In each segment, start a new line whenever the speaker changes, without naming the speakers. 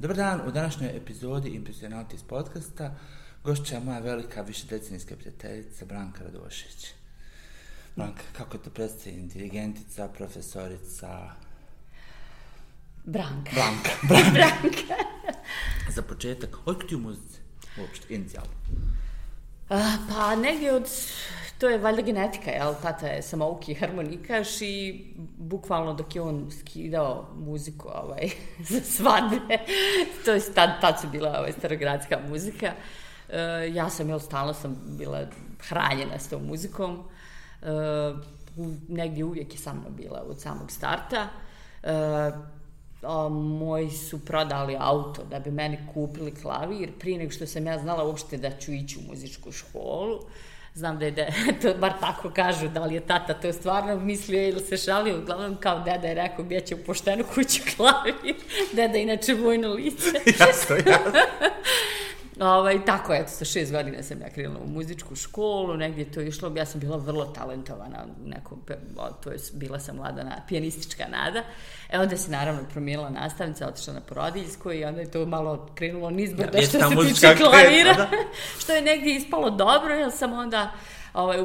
Dobar dan, u današnjoj epizodi Impresionantis podcasta gošća je moja velika višedecenijska prijateljica Branka Radošević. Branka, kako te predstavim? Dirigentica, profesorica...
Branka.
Branka.
Branka. Branka.
Za početak, otkud ti u muzici? Uopšte, inicijalno.
Pa negdje od, to je valjda genetika, jel? Tata je samouki harmonikaš i bukvalno dok je on skidao muziku ovaj, za svadbe, to je tad, tad su bila ovaj, starogradska muzika, e, ja sam, jel, stalno sam bila hranjena s tom muzikom, e, u, negdje uvijek je sa mnom bila od samog starta, e, a, moji su prodali auto da bi meni kupili klavir prije nego što sam ja znala uopšte da ću ići u muzičku školu. Znam da je, de, to bar tako kažu, da li je tata to stvarno mislio ili se šalio, uglavnom kao deda je rekao gdje će u poštenu kuću klavir, deda inače vojno lice.
jasno, jasno.
Ovaj, tako, eto, sa šest godina sam ja krenula u muzičku školu, negdje to išlo, ja sam bila vrlo talentovana u nekom, to je, bila sam mlada na, pijanistička nada. E, onda se naravno promijenila nastavnica, otišla na porodiljsko i onda je to malo krenulo nizbrdo
Ja,
što se tiče klavira,
kreta,
što je negdje ispalo dobro, jer sam onda ovaj,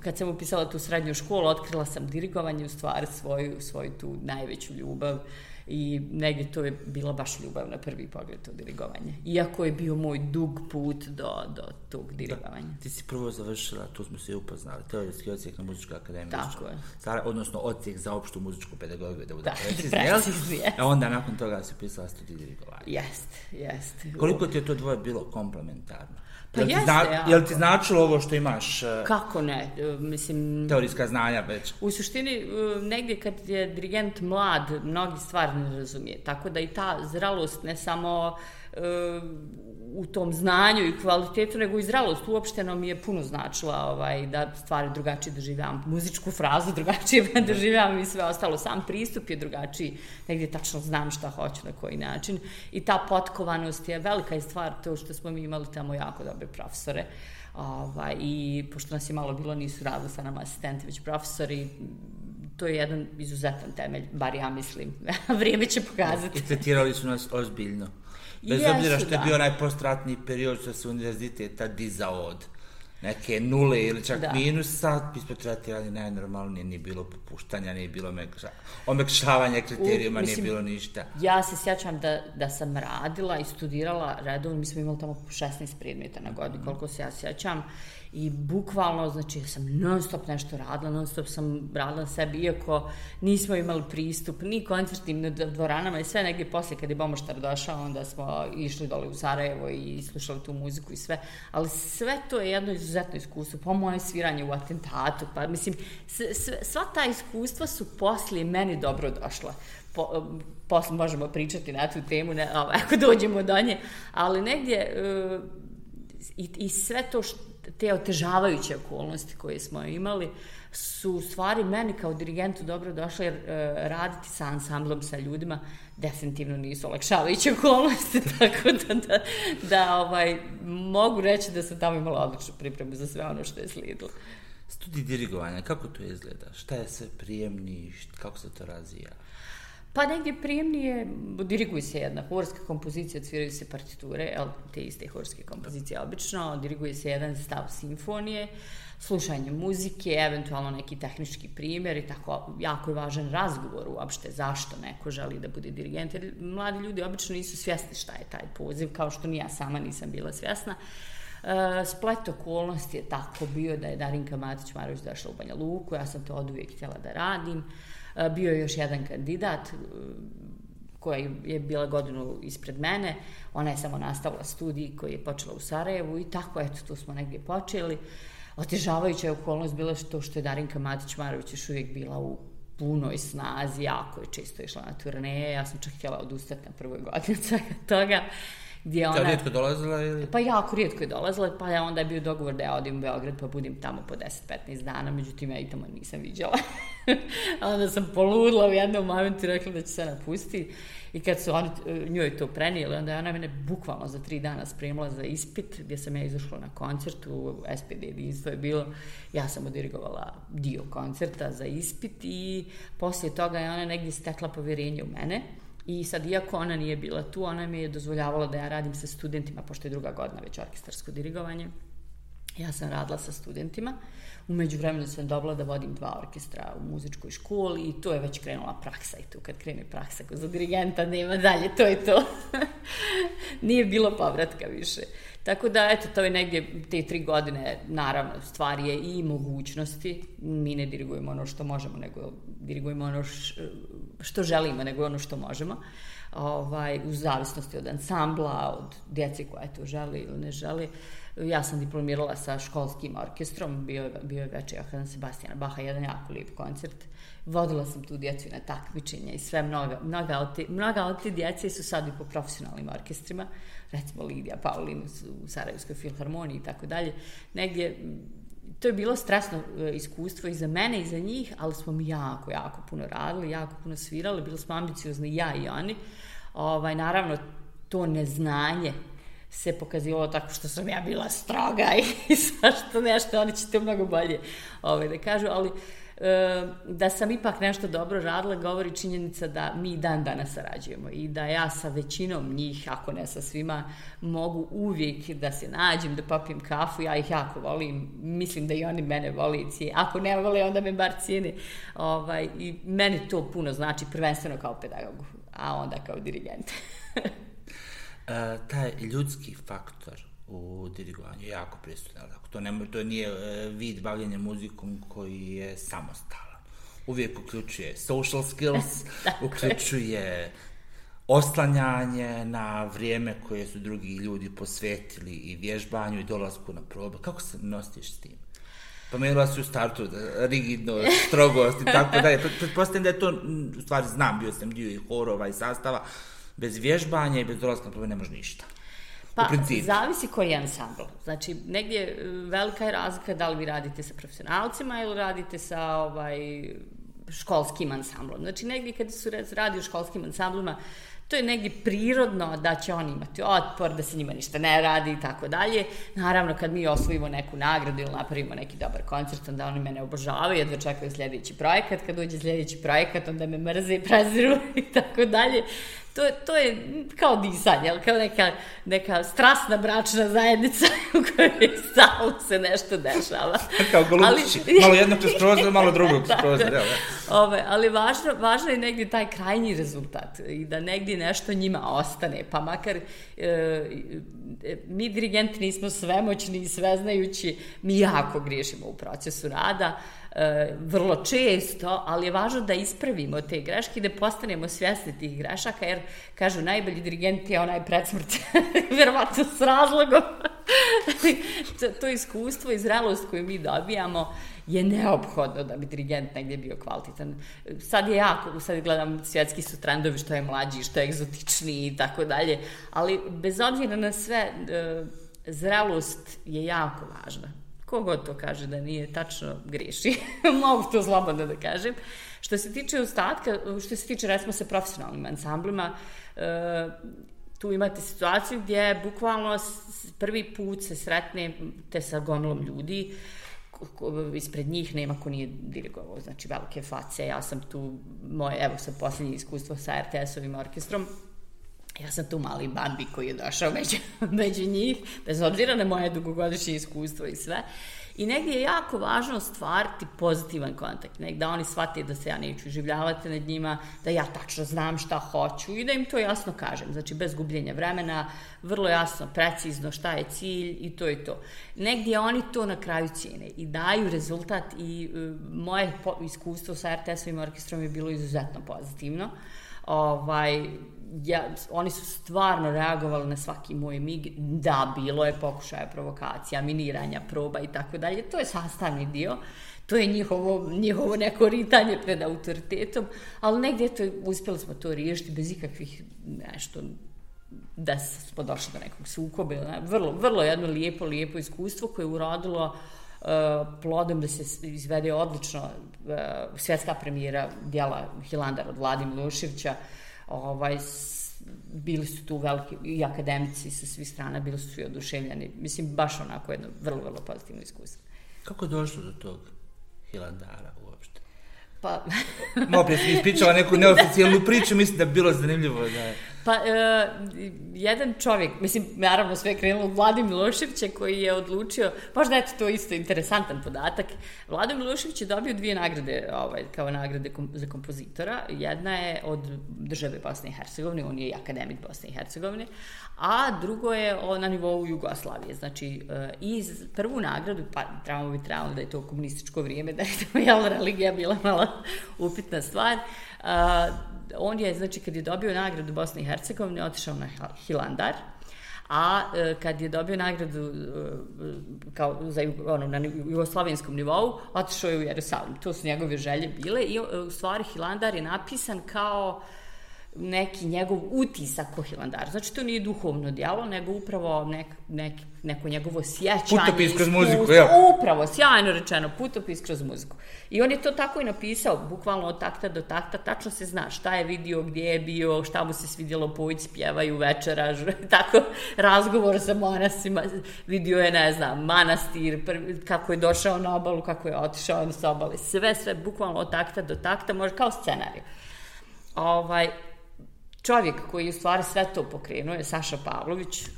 kad sam upisala tu srednju školu, otkrila sam dirigovanje, u stvari svoju, svoju tu najveću ljubav i negdje to je bila baš ljubav na prvi pogled to dirigovanje. Iako je bio moj dug put do, do tog dirigovanja.
Ti si prvo završila, tu smo se upoznali, teorijski ocijek na muzičkoj akademiji.
Tako je.
Stara, odnosno ocijek za opštu muzičku pedagogiju, da bude
Da,
precizni. A onda nakon toga si pisala studij dirigovanja.
Jest, jest.
Koliko ti je to dvoje bilo komplementarno?
Pa
jel,
jeste,
zna,
jako.
jel ti značilo ovo što imaš uh,
Kako ne? E, Mislim,
teorijska znanja već?
U suštini, e, negdje kad je dirigent mlad, mnogi stvari ne razumije. Tako da i ta zralost ne samo e, u tom znanju i kvalitetu, nego i zralost uopšteno mi je puno značila ovaj, da stvari drugačije doživljavam. Muzičku frazu drugačije doživljavam i sve ostalo. Sam pristup je drugačiji. Negdje tačno znam šta hoću, na koji način. I ta potkovanost je velika je stvar to što smo mi imali tamo jako dobre profesore. Ovaj, I pošto nas je malo bilo, nisu radili sa nama asistenti, već profesori, to je jedan izuzetan temelj, bar ja mislim. Vrijeme će pokazati.
I tretirali su nas ozbiljno. Bez
Jesu,
obzira što je
da.
bio onaj postratni period što se univerziteta dizao od neke nule ili čak
Da.
minusa, mi smo tretirali najnormalnije, nije bilo popuštanja, nije bilo omekša, omekšavanja kriterijuma,
U,
nije
mislim,
bilo ništa.
Ja se sjećam da, da sam radila i studirala redovno, mi smo imali tamo 16 predmeta na godinu, koliko se ja sjećam, i bukvalno, znači, ja sam non stop nešto radila, non stop sam radila na sebi, iako nismo imali pristup ni koncertnim dvoranama i sve negdje poslije kad je Bomoštar došao, onda smo išli dole u Sarajevo i slušali tu muziku i sve, ali sve to je jedno izuzetno iskustvo, po moje sviranje u atentatu, pa mislim, sva ta iskustva su poslije meni dobro došla. Po, posle možemo pričati na tu temu, ne, ovaj, ako dođemo do nje, ali negdje uh, i, i sve to što, te otežavajuće okolnosti koje smo imali su u stvari meni kao dirigentu dobro došle jer uh, raditi sa ansamblom, sa ljudima definitivno nisu olakšavajuće okolnosti, tako da, da, da ovaj, mogu reći da sam tamo imala odličnu pripremu za sve ono što je slijedilo.
Studij dirigovanja, kako to izgleda? Šta je sve prijemni, kako se to razvija?
Pa negdje prijemnije, diriguje se jedna horska kompozicija, cviraju se partiture, te iste horske kompozicije obično, diriguje se jedan stav simfonije, slušanje muzike, eventualno neki tehnički primjer i tako jako je važan razgovor uopšte zašto neko želi da bude dirigent, jer mladi ljudi obično nisu svjesni šta je taj poziv, kao što ni ja sama nisam bila svjesna. E, splet okolnosti je tako bio da je Darinka Matić-Marović došla u Banja Luku, ja sam to od uvijek htjela da radim. E, bio je još jedan kandidat e, koja je bila godinu ispred mene, ona je samo nastavila studij koji je počela u Sarajevu i tako, eto, tu smo negdje počeli. Otežavajuća je okolnost bila što, što je Darinka Matić-Marović još uvijek bila u punoj snazi, jako je često išla na turneje, ja sam čak htjela odustati na prvoj godini od svega toga, gdje
Ona...
ona...
rijetko dolazila ili?
Pa jako rijetko je dolazila, pa je onda je bio dogovor da ja odim u Beograd pa budem tamo po 10-15 dana, međutim ja i tamo nisam viđala. onda sam poludla u jednom momentu i rekla da će se napustiti. I kad su oni e, njoj to prenijeli, onda je ona mene bukvalno za tri dana spremila za ispit, gdje sam ja izašla na koncertu, SPD jedinstvo je bilo, ja sam odirigovala dio koncerta za ispit i poslije toga je ona negdje stekla povjerenje u mene I sad, iako ona nije bila tu, ona mi je dozvoljavala da ja radim sa studentima, pošto je druga godina već orkestarsko dirigovanje. Ja sam radila sa studentima. Umeđu vremenu sam dobila da vodim dva orkestra u muzičkoj školi i to je već krenula praksa i tu kad krene praksa za dirigenta nema dalje, to je to. Nije bilo povratka više. Tako da, eto, to je negdje te tri godine, naravno, stvar je i mogućnosti. Mi ne dirigujemo ono što možemo, nego dirigujemo ono što želimo, nego ono što možemo. Ovaj, u zavisnosti od ansambla, od djece koja to želi ili ne želi. Ja sam diplomirala sa školskim orkestrom, bio, bio je večer Johana Sebastijana Baha, jedan jako lijep koncert. Vodila sam tu djecu na takmičenja i sve, mnoga, mnoga, od te, mnoga od te djece su sad i po profesionalnim orkestrima recimo Lidija Paulin u Sarajevskoj filharmoniji i tako dalje, negdje to je bilo stresno e, iskustvo i za mene i za njih, ali smo mi jako, jako puno radili, jako puno svirali, bili smo ambiciozni ja i oni. Ovaj, naravno, to neznanje se pokazivalo tako što sam ja bila stroga i svašto nešto, oni će to mnogo bolje ovaj, da kažu, ali E, da sam ipak nešto dobro radila govori činjenica da mi dan danas sarađujemo i da ja sa većinom njih, ako ne sa svima, mogu uvijek da se nađem, da popijem kafu, ja ih jako volim, mislim da i oni mene voli, ako ne vole onda me bar cijene ovaj, i meni to puno znači prvenstveno kao pedagogu, a onda kao dirigent.
uh, taj ljudski faktor u dirigovanju jako prisutan. To, ne, to nije e, vid bavljenja muzikom koji je samostalan. Uvijek uključuje social skills, uključuje oslanjanje na vrijeme koje su drugi ljudi posvetili i vježbanju i dolasku na probe. Kako se nosiš s tim? Pomenula si u startu da, rigidno, strogost i tako dalje. Pretpostavljam da je to, u stvari znam, bio sam dio i horova i sastava, bez vježbanja i bez dolaska na probe ne može ništa.
Pa, zavisi koji je ansambl. Znači, negdje e, velika je razlika da li vi radite sa profesionalcima ili radite sa ovaj, školskim ansamblom. Znači, negdje kad su radi u školskim ansamblima, to je negdje prirodno da će oni imati otpor, da se njima ništa ne radi i tako dalje. Naravno, kad mi osvojimo neku nagradu ili napravimo neki dobar koncert, onda oni mene obožavaju, jedva čekaju sljedeći projekat. Kad uđe sljedeći projekat, onda me mrze i preziru i tako dalje to, to je kao disanje, ali kao neka, neka strasna bračna zajednica u kojoj stalno se nešto dešava.
kao golubčići, ali, malo jedno kroz prozor, malo drugo kroz prozor.
Da, Ove, ali važno, važno je negdje taj krajnji rezultat i da negdje nešto njima ostane, pa makar e, e, mi dirigenti nismo svemoćni i sveznajući, mi jako griješimo u procesu rada, e, vrlo često, ali je važno da ispravimo te greške i da postanemo svjesni tih grešaka, jer, kažu, najbolji dirigent je onaj predsmrt, verovatno s razlogom. to, to iskustvo i zrelost koju mi dobijamo je neophodno da bi dirigent negdje bio kvalitetan. Sad je jako, sad gledam svjetski su trendovi što je mlađi, što je egzotičniji i tako dalje, ali bez obzira na sve, e, zrelost je jako važna kogod to kaže da nije tačno, griši. Mogu to slobodno da kažem. Što se tiče ostatka, što se tiče recimo sa profesionalnim ansamblima, e, tu imate situaciju gdje bukvalno prvi put se sretnete sa gomilom ljudi, ispred njih nema ko nije dirigovao, znači velike face, ja sam tu, moje, evo sam posljednje iskustvo sa RTS-ovim orkestrom, ja sam tu mali Bambi koji je došao među, među njih, bez obzira na moje dugogodišnje iskustvo i sve. I negdje je jako važno stvariti pozitivan kontakt, nek, da oni shvate da se ja neću življavati nad njima, da ja tačno znam šta hoću i da im to jasno kažem, znači bez gubljenja vremena, vrlo jasno, precizno šta je cilj i to je to. Negdje oni to na kraju cijene i daju rezultat i uh, moje iskustvo sa RTS-ovim orkestrom je bilo izuzetno pozitivno. Ovaj, ja, oni su stvarno reagovali na svaki moj mig. Da, bilo je pokušaja provokacija, miniranja, proba i tako dalje. To je sastavni dio. To je njihovo, njihovo neko ritanje pred autoritetom, ali negdje to, uspjeli smo to riješiti bez ikakvih nešto da smo došli do nekog sukoba. Vrlo, vrlo jedno lijepo, lijepo iskustvo koje je urodilo uh, plodom da se izvede odlično uh, svjetska premijera dijela Hilandar od Vladi Miloševića, uh, ovaj, bili su tu veliki i akademici sa svih strana, bili su svi oduševljeni. Mislim, baš onako jedno vrlo, vrlo pozitivno iskustvo.
Kako je došlo do tog Hilandara uopšte?
Pa...
Malo prije si ispričala neku neoficijalnu priču, mislim da bi bilo zanimljivo da.
Pa, e, jedan čovjek, mislim, naravno sve je krenulo od Vladi Miloševića koji je odlučio, možda eto to isto interesantan podatak, Vlada Milošević je dobio dvije nagrade ovaj, kao nagrade kom, za kompozitora. Jedna je od države Bosne i Hercegovine, on je i akademik Bosne i Hercegovine, a drugo je na nivou Jugoslavije. Znači, e, i prvu nagradu, pa trebamo bi trebalo da je to komunističko vrijeme, da je to jel, religija bila malo upitna stvar, on je, znači, kad je dobio nagradu Bosne i Hercegovine, otišao na Hilandar, a e, kad je dobio nagradu e, kao za ono, na jugoslovenskom nivou, otišao je u Jerusalim. To su njegove želje bile i u stvari Hilandar je napisan kao neki njegov utisak o Hilandaru. Znači, to nije duhovno djelo, nego upravo nek, nek, neko njegovo sjećanje.
Putopis kroz muziku, ja.
Upravo, sjajno rečeno, putopis kroz muziku. I on je to tako i napisao, bukvalno od takta do takta, tačno se zna šta je vidio, gdje je bio, šta mu se svidjelo, pović, spjevaju večera, tako, razgovor sa monasima, vidio je, ne znam, manastir, prvi, kako je došao na obalu, kako je otišao sa obale, sve, sve, bukvalno od takta do takta, može kao scenarij. Ovaj, čovjek koji u stvari sve to pokrenuo je Saša Pavlović, uh,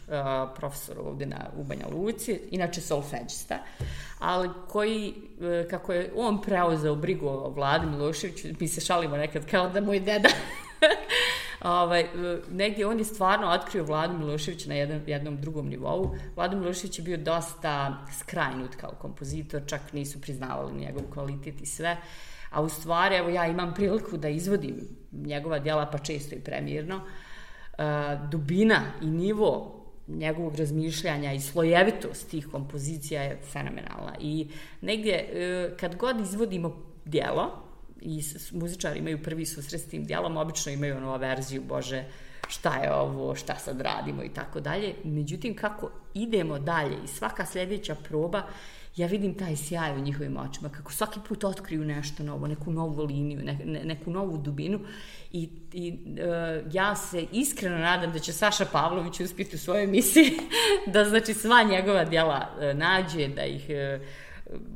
profesor ovdje na, u Banja Luci, inače solfeđista, ali koji, uh, kako je on preuzeo brigu o vladi Milošević, mi se šalimo nekad kao da moj deda ovaj, uh, negdje on je stvarno otkrio Vladu Milošević na jedan, jednom drugom nivou. Vlada Milošević je bio dosta skrajnut kao kompozitor, čak nisu priznavali njegov kvalitet i sve. A u stvari, evo ja imam priliku da izvodim njegova djela, pa često i premijerno, uh, dubina i nivo njegovog razmišljanja i slojevitost tih kompozicija je fenomenalna. I negdje, uh, kad god izvodimo djelo, i muzičari imaju prvi susret s tim djelom, obično imaju ono verziju, bože, šta je ovo, šta sad radimo i tako dalje. Međutim, kako idemo dalje i svaka sljedeća proba ja vidim taj sjaj u njihovim očima, kako svaki put otkriju nešto novo, neku novu liniju, ne, ne, neku novu dubinu i, i uh, ja se iskreno nadam da će Saša Pavlović uspjeti u svojoj emisiji da znači sva njegova djela uh, nađe, da ih uh,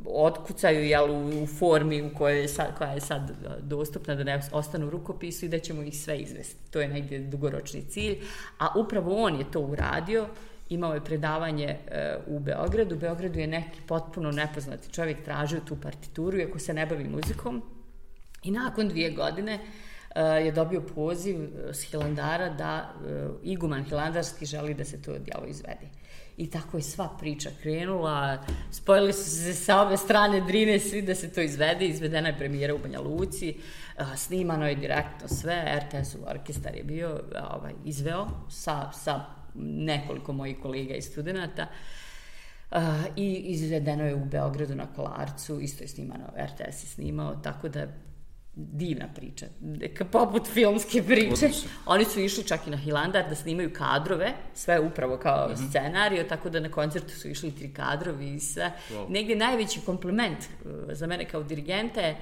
otkucaju jel, u, u formi u kojoj je sad, koja je sad dostupna da ne ostanu u rukopisu i da ćemo ih sve izvesti. To je negdje dugoročni cilj, a upravo on je to uradio imao je predavanje e, u Beogradu. U Beogradu je neki potpuno nepoznati čovjek tražio tu partituru, iako se ne bavi muzikom. I nakon dvije godine e, je dobio poziv e, s Hilandara da iguman Hilandarski želi da se to djelo izvede. I tako je sva priča krenula, spojili su se sa ove strane Drine svi da se to izvede, izvedena je premijera u Banja Luci, snimano je direktno sve, RTS-u orkestar je bio ovaj, izveo sa, sa nekoliko mojih kolega i studenta. Uh, I izvedeno je u Beogradu na Kolarcu, isto je snimano, RTS je snimao, tako da divna priča, neka poput filmske priče. Odlično. Oni su išli čak i na Hilandar da snimaju kadrove, sve upravo kao mm -hmm. scenario, tako da na koncertu su išli tri kadrovi i sve. Wow. Negde najveći komplement uh, za mene kao dirigenta je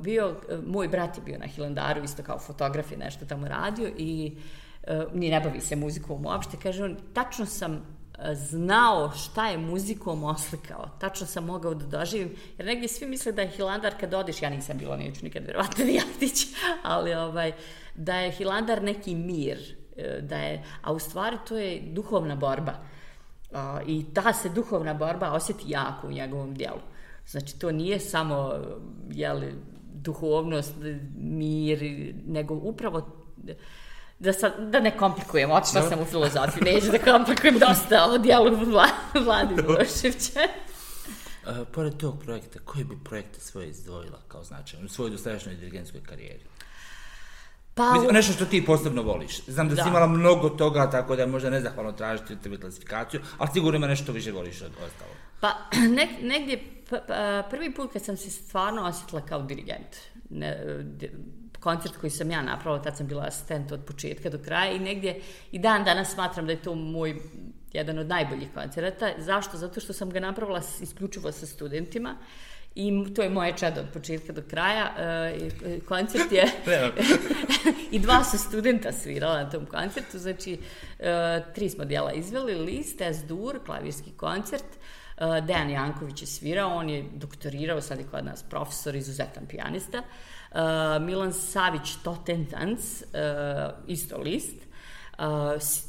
bio, moj brat je bio na Hilandaru, isto kao fotograf je nešto tamo radio i uh, E, ni ne bavi se muzikom uopšte, kaže on, tačno sam e, znao šta je muzikom oslikao. Tačno sam mogao da doživim, jer negdje svi misle da je Hilandar kad odiš, ja nisam bila, neću nikad verovatno Dijatić, ali ovaj, da je Hilandar neki mir, e, da je, a u stvari to je duhovna borba. I ta se duhovna borba osjeti jako u njegovom dijelu. Znači, to nije samo jeli, duhovnost, mir, nego upravo da, sad, da ne komplikujem, otišla no. sam u filozofiju, neću da komplikujem dosta ovo dijalogu Vladi Miloševića.
Uh, pored tog projekta, koji bi projekte svoje izdvojila kao značajno u svojoj dosadašnjoj dirigentskoj karijeri? Pa, Mislim, nešto što ti posebno voliš. Znam da, da. si imala mnogo toga, tako da je možda nezahvalno tražiti tebi klasifikaciju, ali sigurno ima nešto više voliš od ostalo.
Pa, ne, negdje, prvi put kad sam se stvarno osjetila kao dirigent, ne, koncert koji sam ja napravila, tad sam bila asistent od početka do kraja i negdje i dan danas smatram da je to moj jedan od najboljih koncerata. Zašto? Zato što sam ga napravila isključivo sa studentima i to je moje čedo od početka do kraja. E, koncert je... I dva su studenta svirala na tom koncertu, znači e, tri smo dijela izveli, List, S-dur, klavirski koncert, Uh, Dejan Janković je svirao, on je doktorirao, sad je kod nas profesor, izuzetan pijanista. Uh, Milan Savić Totentanc, uh, isto list. Uh,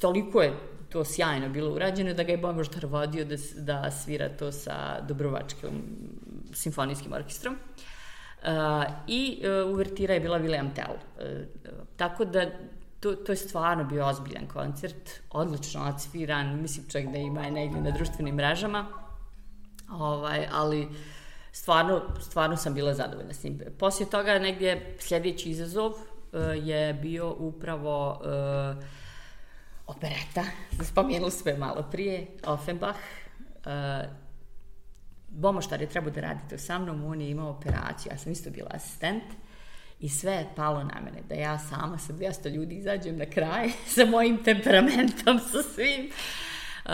toliko je to sjajno bilo urađeno da ga je Bomoždar vodio da, da svira to sa Dobrovačkim simfonijskim orkestrom. Uh, I uh, uvertira je bila William Tell. Uh, tako da to, to je stvarno bio ozbiljan koncert, odlično odsviran, mislim čak da ima negdje na društvenim mrežama, ovaj, ali stvarno, stvarno sam bila zadovoljna s njim. Poslije toga negdje sljedeći izazov uh, je bio upravo uh, opereta, spomenuli sve malo prije, Offenbach. Uh, Bomoštar je trebao da radi to sa mnom, on je imao operaciju, ja sam isto bila asistent. I sve je palo na mene, da ja sama sa 200 ljudi izađem na kraj, sa mojim temperamentom, sa svim. Uh,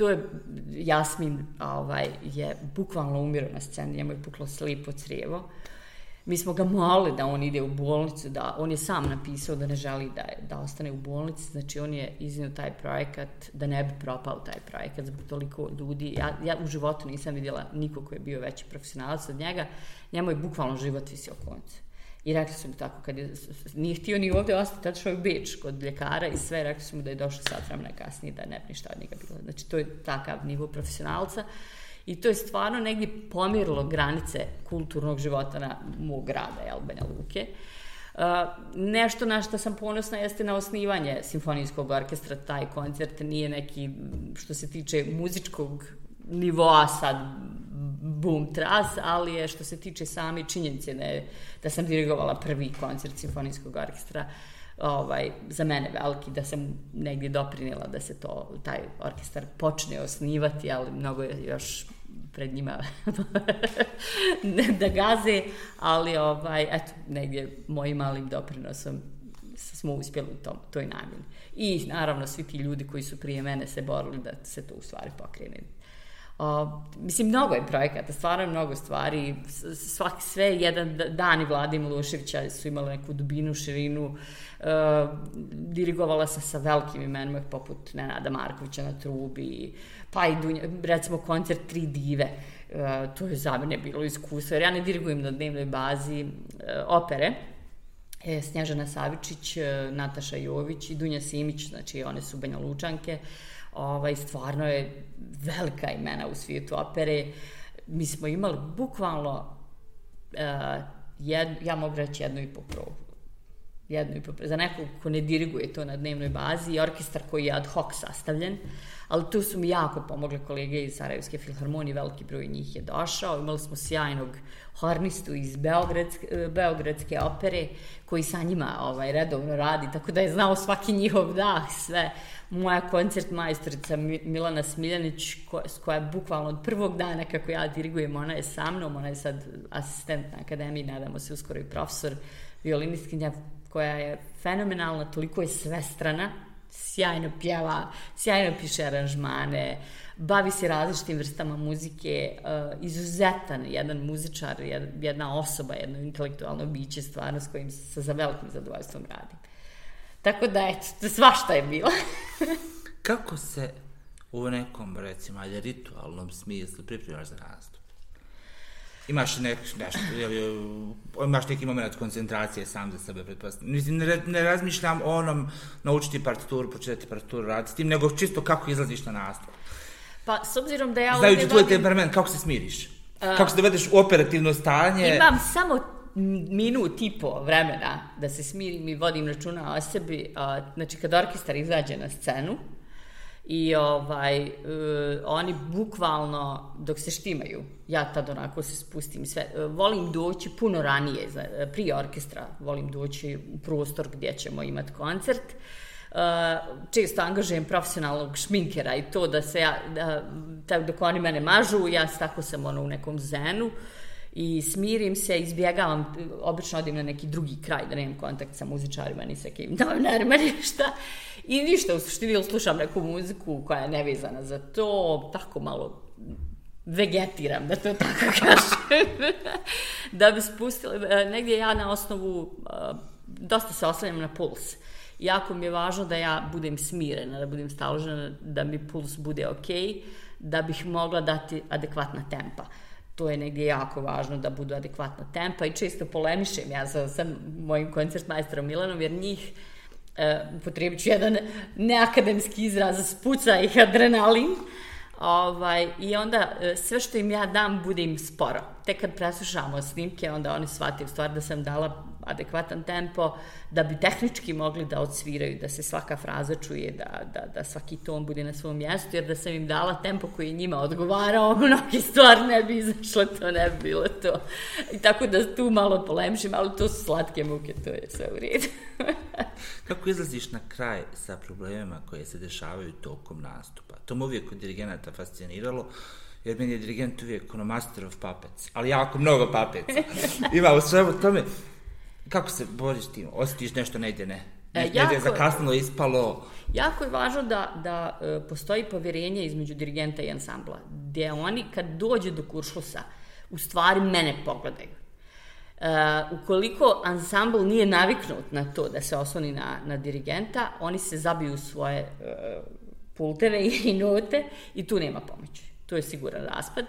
to je Jasmin ovaj, je bukvalno umirio na sceni, njemu je puklo slipo crijevo. Mi smo ga molili da on ide u bolnicu, da on je sam napisao da ne želi da, da ostane u bolnici, znači on je iznio taj projekat da ne bi propao taj projekat zbog toliko ljudi. Ja, ja u životu nisam vidjela niko ko je bio veći profesionalac od njega, njemu je bukvalno život visio koncu. I rekli su mu tako, kad je, nije htio ni ovde ostati, tada šao je Beč kod ljekara i sve, rekli su mu da je došao sat vremena kasnije, da ne bi ništa od njega bilo. Znači, to je takav nivo profesionalca. I to je stvarno negdje pomirilo granice kulturnog života na mog grada, jel, Banja Luke. Uh, nešto na što sam ponosna jeste na osnivanje simfonijskog orkestra, taj koncert nije neki, što se tiče muzičkog nivoa sad boom tras, ali je što se tiče same činjenice da, je, da sam dirigovala prvi koncert simfonijskog orkestra, ovaj, za mene veliki, da sam negdje doprinila da se to, taj orkestar počne osnivati, ali mnogo je još pred njima da gaze, ali ovaj, eto, negdje mojim malim doprinosom smo uspjeli u tom, toj namjeni. I naravno svi ti ljudi koji su prije mene se borili da se to u stvari pokrene Uh, mislim, mnogo je projekata, stvarno je mnogo stvari. Svaki, sve jedan dan i Vladi Miloševića su imali neku dubinu, širinu. Uh, dirigovala se sa velikim imenima poput Nenada Markovića na trubi, pa i Dunja, recimo koncert Tri dive. Uh, to je za mene bilo iskustvo, jer ja ne dirigujem na dnevnoj bazi uh, opere. E, Snježana Savičić, uh, Nataša Jović i Dunja Simić, znači one su Banja Lučanke. Uh, ovaj, stvarno je velika imena u svijetu opere. Mi smo imali bukvalno, uh, jed, ja mogu reći jednu i po probu. Jednu i po. Za nekog ko ne diriguje to na dnevnoj bazi i orkestar koji je ad hoc sastavljen, ali tu su mi jako pomogle kolege iz Sarajevske filharmonije, veliki broj njih je došao. Imali smo sjajnog hornistu iz Beogradske, Beogradske opere koji sa njima ovaj, redovno radi, tako da je znao svaki njihov dah, sve moja koncert majstorica Milana Smiljanić, ko, koja je bukvalno od prvog dana kako ja dirigujem, ona je sa mnom, ona je sad asistent na akademiji, nadamo se uskoro i profesor violinistkinja, koja je fenomenalna, toliko je svestrana, sjajno pjeva, sjajno piše aranžmane, bavi se različitim vrstama muzike, uh, izuzetan jedan muzičar, jedna osoba, jedno intelektualno biće, stvarno s kojim se sa velikim zadovoljstvom radim. Tako da, eto, svašta je bilo.
Kako se u nekom, recimo, ali ritualnom smislu pripremaš za nastup? Imaš nek, nešto, ili, imaš neki moment koncentracije sam za sebe, pretpostavljam. Mislim, ne, ne razmišljam o onom naučiti partituru, početi partituru raditi s tim, nego čisto kako izlaziš na nastup.
Pa, s obzirom da ja...
Znajući tvoj temperament, kako se smiriš? Uh, kako se dovedeš u operativno stanje?
Imam samo minut i po vremena da se smirim i vodim računa o sebi, a, znači kad orkestar izađe na scenu i ovaj, uh, oni bukvalno dok se štimaju, ja tad onako se spustim sve, uh, volim doći puno ranije, za, prije orkestra, volim doći u prostor gdje ćemo imati koncert, Uh, često angažujem profesionalnog šminkera i to da se ja, da, dok oni mene mažu, ja tako sam ono u nekom zenu, uh, i smirim se, izbjegavam, obično odim na neki drugi kraj da nemam kontakt sa muzičarima ni sa kim novinarima, ništa. I ništa, u suštini slušam neku muziku koja je nevezana za to, tako malo vegetiram, da to tako kažem. da bi spustila, negdje ja na osnovu, dosta se oslanjam na puls. jako mi je važno da ja budem smirena, da budem staložena, da mi puls bude ok, da bih mogla dati adekvatna tempa. To je negdje jako važno da budu adekvatna tempa i često polemišem ja sa, sa mojim koncertmajsterom Milanom, jer njih e, upotrebit ću jedan neakademski izraz, spuca ih adrenalin, Ovaj, I onda e, sve što im ja dam bude im sporo. Tek kad preslušamo snimke, onda oni shvate u stvari da sam dala adekvatan tempo, da bi tehnički mogli da odsviraju, da se svaka fraza čuje, da, da, da svaki ton bude na svom mjestu, jer da sam im dala tempo koji je njima odgovarao, mnogi stvari ne bi izašlo, to ne bi bilo to. I tako da tu malo polemšim, ali to su slatke muke, to je sve u redu.
Kako izlaziš na kraj sa problemima koje se dešavaju tokom nastupa? To me uvijek kod dirigenata fasciniralo, jer meni je dirigent uvijek ono master of puppets, ali jako mnogo puppets. Ima u svemu tome. Kako se boriš tim? Osjetiš nešto negdje ne? Ne, e, jako, je zakasnilo, ispalo.
Jako je važno da, da e, postoji povjerenje između dirigenta i ansambla, gdje oni kad dođe do kuršlusa, u stvari mene pogledaju. Uh, ukoliko ansambl nije naviknut na to da se osloni na, na dirigenta, oni se zabiju svoje uh, pulteve i note i tu nema pomoći. To je siguran raspad.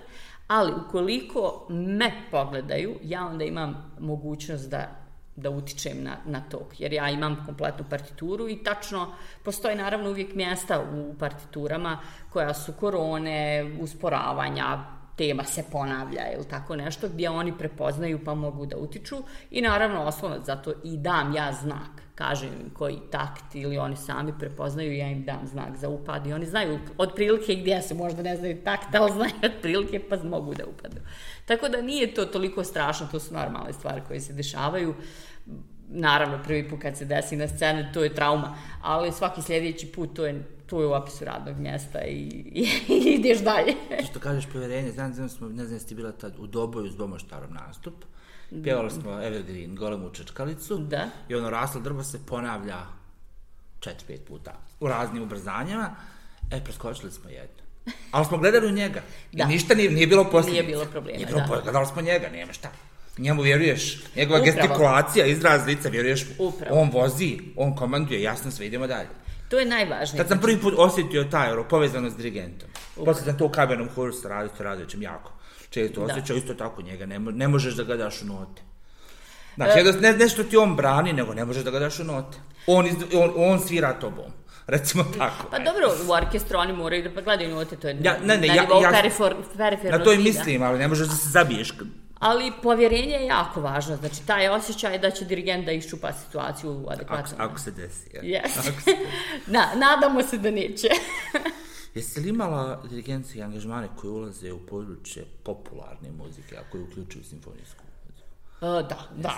Ali ukoliko me pogledaju, ja onda imam mogućnost da da utičem na, na to, jer ja imam kompletnu partituru i tačno postoji naravno uvijek mjesta u partiturama koja su korone, usporavanja, tema se ponavlja ili tako nešto gdje oni prepoznaju pa mogu da utiču i naravno oslonac zato i dam ja znak kažem im koji takt ili oni sami prepoznaju ja im dam znak za upad i oni znaju otprilike gdje su možda ne znaju takt ali znaju otprilike pa mogu da upadu tako da nije to toliko strašno to su normalne stvari koje se dešavaju naravno prvi put kad se desi na sceni to je trauma ali svaki sljedeći put to je tu je u opisu radnog mjesta i, i, i ideš dalje.
Što kažeš povjerenje, znam, znam smo, ne znam jesi ti bila tad u Doboju s Domoštarom nastup, pjevali smo Evergreen, golemu čečkalicu,
da.
i ono raslo drvo se ponavlja četiri, pet puta u raznim ubrzanjama, e, preskočili smo jedno. Ali smo gledali u njega. Da. I ništa nije, nije bilo posljedice.
Nije bilo problema,
nije bilo da. Gledali smo njega, nema šta. Njemu vjeruješ, njegova Upravo. gestikulacija, izraz lica, vjeruješ, Upravo. on vozi, on komanduje, jasno sve, idemo dalje.
To je najvažnije.
Kad sam prvi put osjetio taj euro, povezano s dirigentom. Posle sam to u kamernom kursu radio, radoćem jako. Često osjećao isto tako njega, ne, ne možeš da ga daš u note. Znači, e, ne, nešto ti on brani, nego ne možeš da ga daš u note. On, iz, on, on svira tobom. Recimo tako.
Pa dobro, u orkestru oni moraju da gledaju note, to je ja, ne, ne, na ja, ja, perifor,
Na to i mislim, ali ne možeš da se zabiješ
Ali povjerenje je jako važno, znači taj osjećaj da će dirigent da iščupa situaciju adekvatno.
Ako, ako se desi. Ja.
Yes. Ako se Na, nadamo se da neće.
Jeste li imala dirigencije angažmane koje ulaze u područje popularne muzike, a koje uključuju simfonijsku?
Uh, da, da.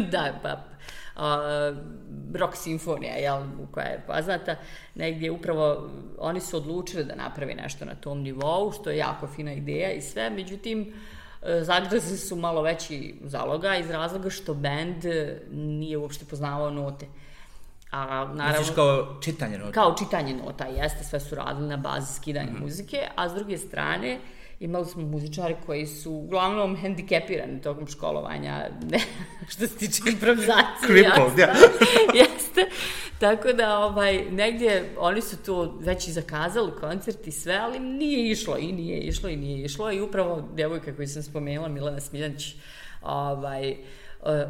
da, pa uh, rock simfonija, jel, koja je poznata, negdje upravo oni su odlučili da napravi nešto na tom nivou, što je jako fina ideja i sve, međutim, uh, E, Zagdazi su malo veći zaloga iz razloga što band nije uopšte poznavao note.
A, naravno, Misliš kao čitanje nota?
Kao čitanje nota, jeste, sve su radili na bazi skidanja mm -hmm. muzike, a s druge strane, imali smo muzičari koji su uglavnom hendikepirani tokom školovanja, ne, što se tiče improvizacije.
Crippled, ja.
jeste. Tako da, ovaj, negdje oni su to već i zakazali koncert i sve, ali nije išlo i nije išlo i nije išlo i upravo djevojka koju sam spomenula, Milana Smiljanić, ovaj, eh,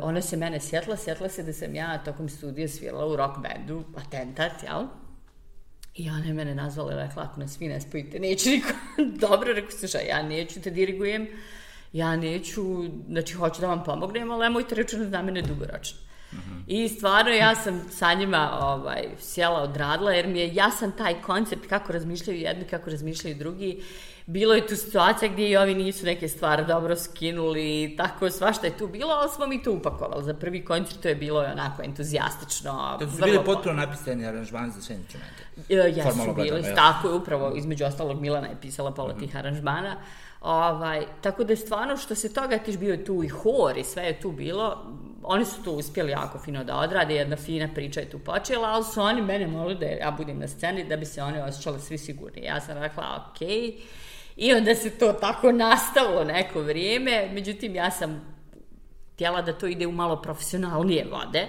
ona se mene sjetla, sjetla se da sam ja tokom studija svirala u rock bandu, Atentat, jel? I ona je mene nazvala i rekla, ako nas vi ne spojite, neće niko. Dobro, rekao, slušaj, ja neću te dirigujem, ja neću, znači, hoću da vam pomognem, ali nemojte računati na mene dugoročno. Mm -hmm. I stvarno ja sam sa njima ovaj, sjela odradila, jer mi je jasan taj koncept kako razmišljaju jedni, kako razmišljaju drugi bilo je tu situacija gdje i ovi nisu neke stvari dobro skinuli, tako svašta je tu bilo, ali smo mi to upakovali. Za prvi koncert to je bilo onako entuzijastično.
To su bili potpuno napisani aranžmani za sve instrumente.
Jesu bili, tako je upravo, između ostalog Milana je pisala pola mm -hmm. tih aranžmana. Ovaj, tako da je stvarno što se toga tiš bio tu i hor i sve je tu bilo, oni su to uspjeli jako fino da odrade, jedna fina priča je tu počela, ali su oni mene molili da ja budem na sceni da bi se oni osjećali svi sigurni. Ja sam rekla, okej, okay I onda se to tako nastavilo neko vrijeme, međutim ja sam htjela da to ide u malo profesionalnije vode.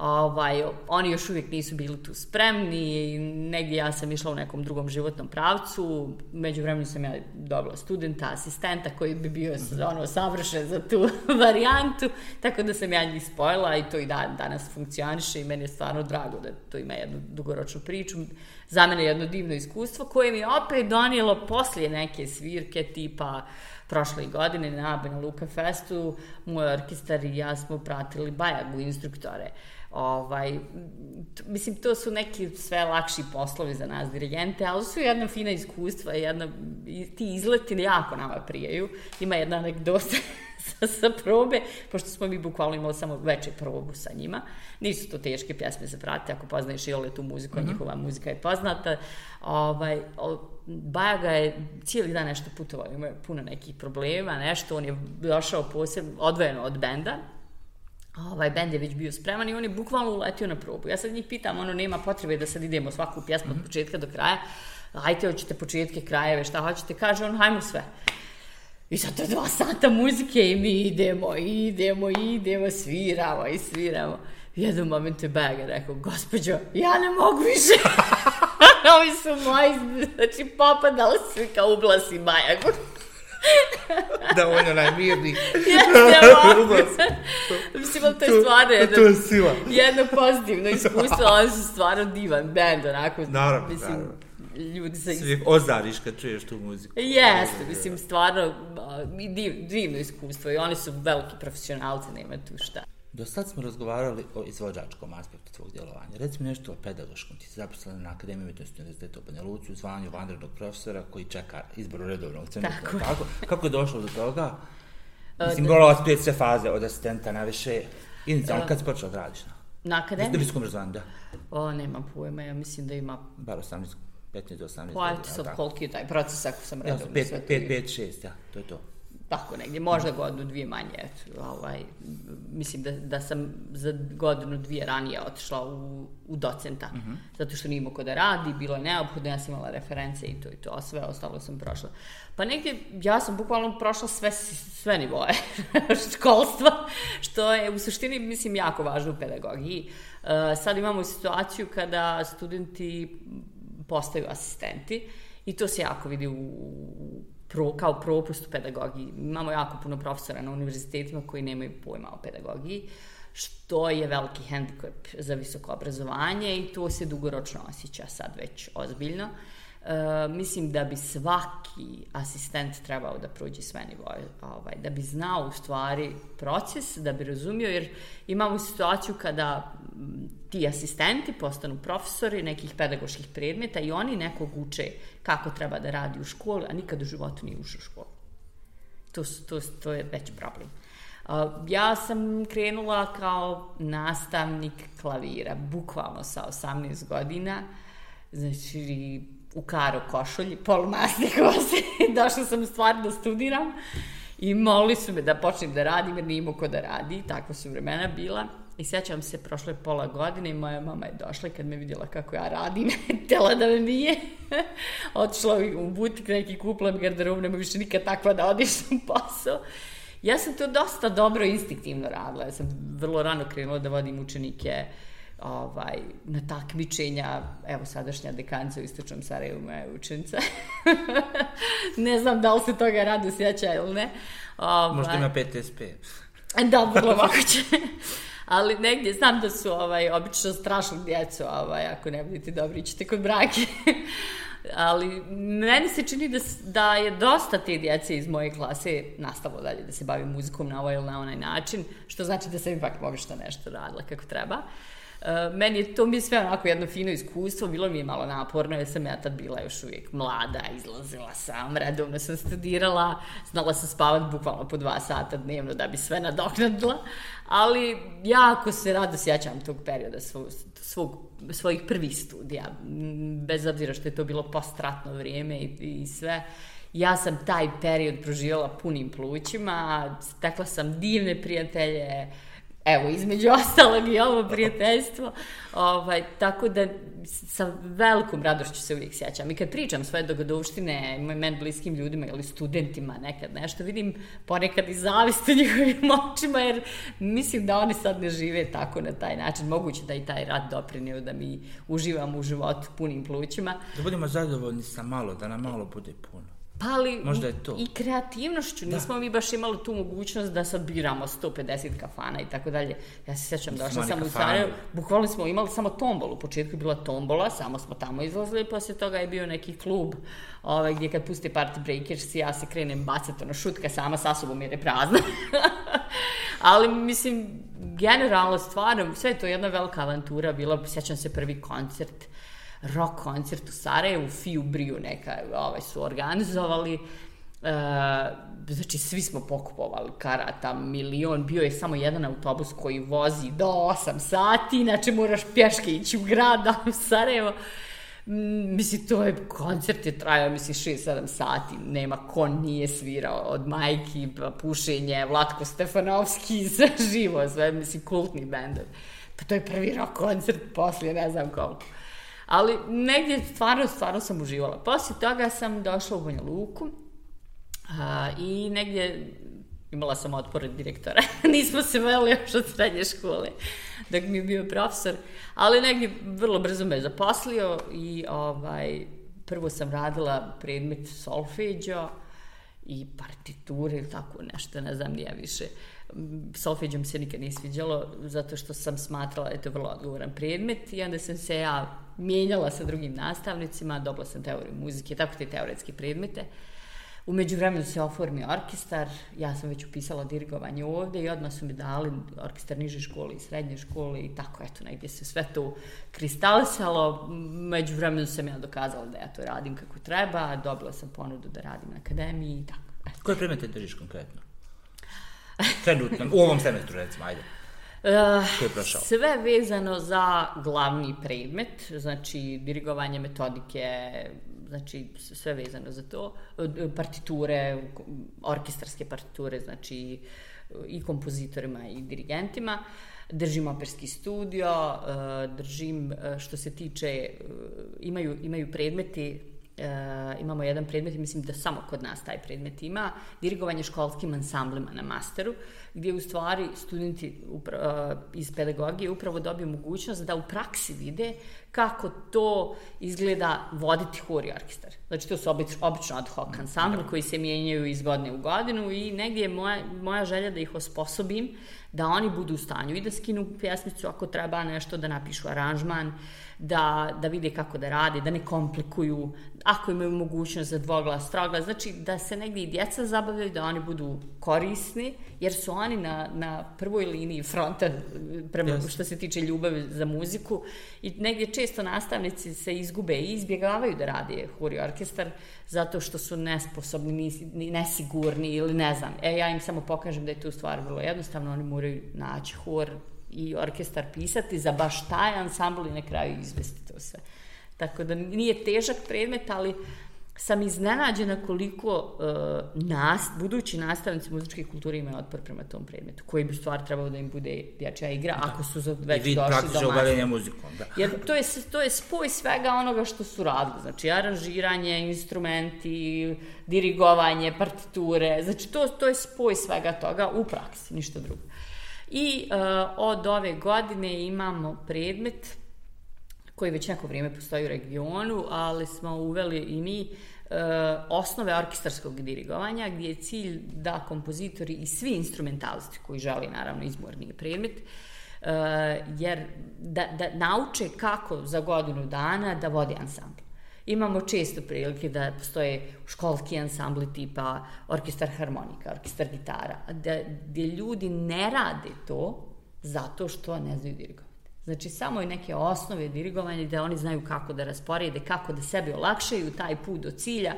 Ovaj, oni još uvijek nisu bili tu spremni, negdje ja sam išla u nekom drugom životnom pravcu, među vremenu sam ja dobila studenta, asistenta koji bi bio ono, savršen za tu varijantu, tako da sam ja njih spojila i to i dan, danas funkcioniše i meni je stvarno drago da to ima jednu dugoročnu priču. Za mene je jedno divno iskustvo koje mi je opet donijelo poslije neke svirke tipa prošle godine na Bena Luka Festu, moj orkestar i ja smo pratili Bajagu instruktore. Ovaj, mislim, to su neki sve lakši poslovi za nas dirigente, ali su jedna fina iskustva, jedna, ti izleti jako nama prijaju. Ima jedna anegdota sa, sa probe, pošto smo mi bukvalno imali samo veće probu sa njima. Nisu to teške pjesme za pratiti, ako poznaješ i ole tu muziku, mm -hmm. njihova muzika je poznata. Ovaj, Bajaga je cijeli dan nešto putovao, ima puno nekih problema, nešto, on je došao posebno, odvojeno od benda, ovaj bend je već bio spreman i on je bukvalno uletio na probu. Ja sad njih pitam, ono, nema potrebe da sad idemo svaku pjesmu od početka do kraja, ajte, hoćete početke, krajeve, šta hoćete, kaže on, hajmo sve. I sad to dva sata muzike i mi idemo, idemo, idemo, sviramo i sviramo. I jednom momentu je Baga rekao, gospođo, ja ne mogu više. Ovi su moji, znači popadali su kao ublasi Bajagu.
da on je najmirniji.
Jeste, Mislim, to je stvarno jedno,
to je sila.
jedno pozitivno iskustvo, ali su stvarno divan band, onako.
Naravno,
mislim,
naravno.
ljudi sa...
Svi ozariš kad čuješ tu muziku.
Jeste, mislim, stvarno div, divno iskustvo i oni su veliki profesionalci, nema tu šta.
Do sad smo razgovarali o izvođačkom aspektu tvog djelovanja. Reci mi nešto o pedagoškom. Ti si zaposlen na Akademiji umjetnosti Univerziteta u Banja Luci u zvanju vanrednog profesora koji čeka izboru redovnog centra.
Tako.
Tako. Kako je došlo do toga? Mislim, morala prijeti sve faze od asistenta na više. Inicijalno, kad si počela da radiš? Na,
Na akademiji?
na visokom obrazovanju, da.
O, nemam pojma, ja mislim da ima...
Bar 18, 15 do 18
Pa,
godina,
eto sad koliki je taj proces ako sam
Ja,
redovno
5,
sve to
5, 5, 6, ja, to je to.
Tako negdje, možda godinu, dvije manje, eto, ovaj, mislim da, da sam za godinu, dvije ranije otišla u, u docenta, mm -hmm. zato što nije ko da radi, bilo je neophodno, ja sam imala reference i to i to, a sve ostalo sam prošla. Pa negdje, ja sam bukvalno prošla sve, sve nivoje školstva, što je u suštini, mislim, jako važno u pedagogiji. Uh, sad imamo situaciju kada studenti postaju asistenti i to se jako vidi u pro, kao propust u pedagogiji. Imamo jako puno profesora na univerzitetima koji nemaju pojma o pedagogiji, što je veliki hendikep za visoko obrazovanje i to se dugoročno osjeća sad već ozbiljno. E, mislim da bi svaki asistent trebao da prođe sve nivoje, ovaj, da bi znao u stvari proces, da bi razumio, jer imamo situaciju kada ti asistenti postanu profesori nekih pedagoških predmeta i oni nekog uče kako treba da radi u školi, a nikad u životu nije ušao u školu. To, to, to je već problem. Ja sam krenula kao nastavnik klavira, bukvalno sa 18 godina, znači u karo košulji, polumasne kose, došla sam stvarno da studiram i molili su me da počnem da radim jer nije imao ko da radi, takva su vremena bila. I sjećam se, prošlo je pola godine i moja mama je došla i kad me vidjela kako ja radim, tela da me nije. Otišla u butik neki kupila mi garderobu, nema više nikad takva da odiš u posao. Ja sam to dosta dobro instinktivno radila. Ja sam vrlo rano krenula da vodim učenike ovaj, na takmičenja. Evo, sadašnja dekanca u Istočnom Sarajevu, moja učenica. ne znam da li se toga rado sjeća ili ne.
Ovaj, Možda ima PTSP.
da, vrlo moguće ali negdje znam da su ovaj, obično strašno djecu, ovaj, ako ne budete dobri, ćete kod brake. ali meni se čini da, da je dosta te djece iz moje klase nastalo dalje da se bavi muzikom na ovaj ili na onaj način, što znači da sam ipak povišta nešto radila kako treba. Uh, meni je to mi sve onako jedno fino iskustvo, bilo mi je malo naporno, jer sam ja tad bila još uvijek mlada, izlazila sam, redovno sam studirala, znala sam spavati bukvalno po dva sata dnevno da bi sve nadoknadila, ali jako se rado sjećam tog perioda svog, svog, svojih prvih studija, bez obzira što je to bilo postratno vrijeme i, i sve. Ja sam taj period proživjela punim plućima, stekla sam divne prijatelje, evo, između ostalog i ovo prijateljstvo. Ovaj, tako da sa velikom radošću se uvijek sjećam. I kad pričam svoje dogodovštine men bliskim ljudima ili studentima nekad nešto, vidim ponekad i zavist u njihovim očima, jer mislim da oni sad ne žive tako na taj način. Moguće da i taj rad doprinio da mi uživamo u životu punim plućima.
Da budemo zadovoljni sa malo, da nam malo bude puno.
Pa ali
Možda je to.
i kreativnošću. Da. Nismo mi baš imali tu mogućnost da sad biramo 150 kafana i tako dalje. Ja se sjećam, došla sam u Sarajevo, bukvalno smo imali samo tombolu. U početku je bila tombola, samo smo tamo izlazili, posle toga je bio neki klub ovaj, gdje kad puste Party Breakers, ja se krenem bacati ono šutka sama sa sobom jer je prazna. ali mislim, generalno stvarno, sve je to jedna velika avantura bila. Sjećam se prvi koncert rock koncert u Sarajevu, Fiju Briju neka ovaj, su organizovali. E, znači, svi smo pokupovali karata, milion, bio je samo jedan autobus koji vozi do 8 sati, inače moraš pješke ići u grad, da u Sarajevo. Mislim, to je, koncert je trajao, mislim, 6-7 sati, nema ko nije svirao, od majki, pušenje, Vlatko Stefanovski, sve živo, sve, mislim, kultni bendovi. Pa to je prvi rock koncert poslije, ne znam koliko. Ali negdje stvarno, stvarno sam uživala. Poslije toga sam došla u Banja Luku a, i negdje imala sam otpor od direktora. Nismo se veli još od srednje škole dok mi je bio profesor, ali negdje vrlo brzo me zaposlio i ovaj, prvo sam radila predmet solfeđo i partiture ili tako nešto, ne znam nije više. Solfeđom se nikad nije sviđalo zato što sam smatrala da je to vrlo odgovoran predmet i onda sam se ja mijenjala sa drugim nastavnicima, dobila sam teoriju muzike, tako te teoretske predmete. U međuvremenu se oformio orkestar, ja sam već upisala dirigovanje ovde i odmah su mi dali orkestar niže škole i srednje škole i tako, eto, negdje se sve to kristalisalo. Međuvremenu sam ja dokazala da ja to radim kako treba, dobila sam ponudu da radim na akademiji i tako. Eto.
Koje predmete držiš konkretno? Trenutno, u ovom semestru recimo, ajde.
Uh, sve vezano za glavni predmet, znači dirigovanje metodike, znači sve vezano za to, partiture, orkestarske partiture, znači i kompozitorima i dirigentima. Držim operski studio, držim što se tiče, imaju, imaju predmeti e, imamo jedan predmet, mislim da samo kod nas taj predmet ima, dirigovanje školskim ansamblima na masteru, gdje u stvari studenti upra, uh, iz pedagogije upravo dobiju mogućnost da u praksi vide kako to izgleda voditi hor i orkestar. Znači, to su obično, obično ad hoc ansambli koji se mijenjaju iz godine u godinu i negdje je moja, moja želja da ih osposobim da oni budu u stanju i da skinu pjesmicu ako treba nešto, da napišu aranžman, da, da vide kako da rade, da ne komplikuju, ako imaju mogućnost za dvoglas, troglas, znači da se negdje i djeca zabavljaju, da oni budu korisni, jer su oni na, na prvoj liniji fronta prema, yes. što se tiče ljubavi za muziku i negdje često nastavnici se izgube i izbjegavaju da rade huri orkestar zato što su nesposobni, nesigurni ili ne znam. E, ja im samo pokažem da je tu stvar vrlo jednostavno, oni moraju naći hor i orkestar pisati za baš taj ansambl i na kraju izvesti to sve. Tako da nije težak predmet, ali sam iznenađena koliko uh, nas, budući nastavnici muzičke kulture imaju otpor prema tom predmetu, koji bi stvar trebao da im bude dječja igra, da. ako su već došli do
masta. muzikom, da.
Jer to je, to je spoj svega onoga što su radili, znači aranžiranje, instrumenti, dirigovanje, partiture, znači to, to je spoj svega toga u praksi, ništa drugo. I uh, od ove godine imamo predmet koji već neko vrijeme postoji u regionu, ali smo uveli i mi uh, osnove orkestarskog dirigovanja, gdje je cilj da kompozitori i svi instrumentalisti koji želi, naravno, izborni predmet, uh, jer da, da nauče kako za godinu dana da vodi ansambl. Imamo često prilike da postoje školski ansambli tipa orkestar harmonika, orkestar gitara, da, gdje ljudi ne rade to zato što ne znaju dirigovati. Znači, samo je neke osnove dirigovanja gde oni znaju kako da rasporede, kako da sebi olakšaju taj put do cilja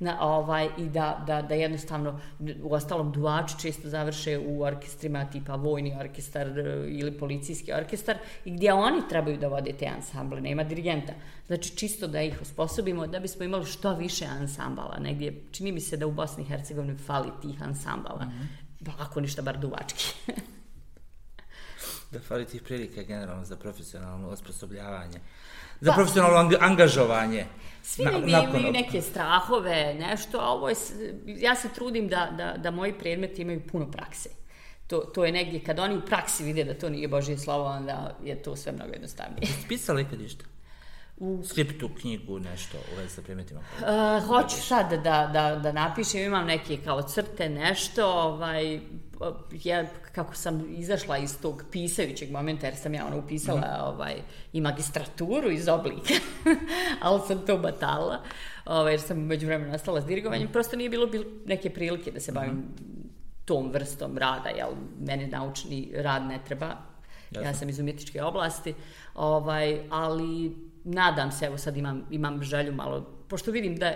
na, ovaj, i da, da, da jednostavno, u ostalom duvači često završe u orkestrima tipa vojni orkestar e, ili policijski orkestar i gdje oni trebaju da vode te ansamble, nema dirigenta. Znači čisto da ih osposobimo da bismo imali što više ansambala. Negdje, čini mi se da u Bosni i Hercegovini fali tih ansambala. Mm -hmm. Ako ništa, bar duvački.
Da fali tih prilika generalno za profesionalno osposobljavanje. Za pa, profesionalno ang angažovanje.
Svi na, negdje imaju neke strahove, nešto, a ovo je, ja se trudim da, da, da moji predmeti imaju puno prakse. To, to je negdje, kad oni u praksi vide da to nije Božje slovo, onda je to sve mnogo jednostavnije.
Pisali kad išta? U skriptu, knjigu, nešto u vezi sa predmetima?
Uh, hoću sad da, da, da napišem, imam neke kao crte, nešto, ovaj, ja, kako sam izašla iz tog pisajućeg momenta, jer sam ja ono upisala mm. ovaj, i magistraturu iz oblika, ali sam to batala, ovaj, jer sam među vremena nastala s dirigovanjem, mm. prosto nije bilo, bilo neke prilike da se bavim mm. tom vrstom rada, jel, mene naučni rad ne treba, Jasne. ja sam iz umjetničke oblasti, ovaj, ali nadam se, evo sad imam, imam želju malo, pošto vidim da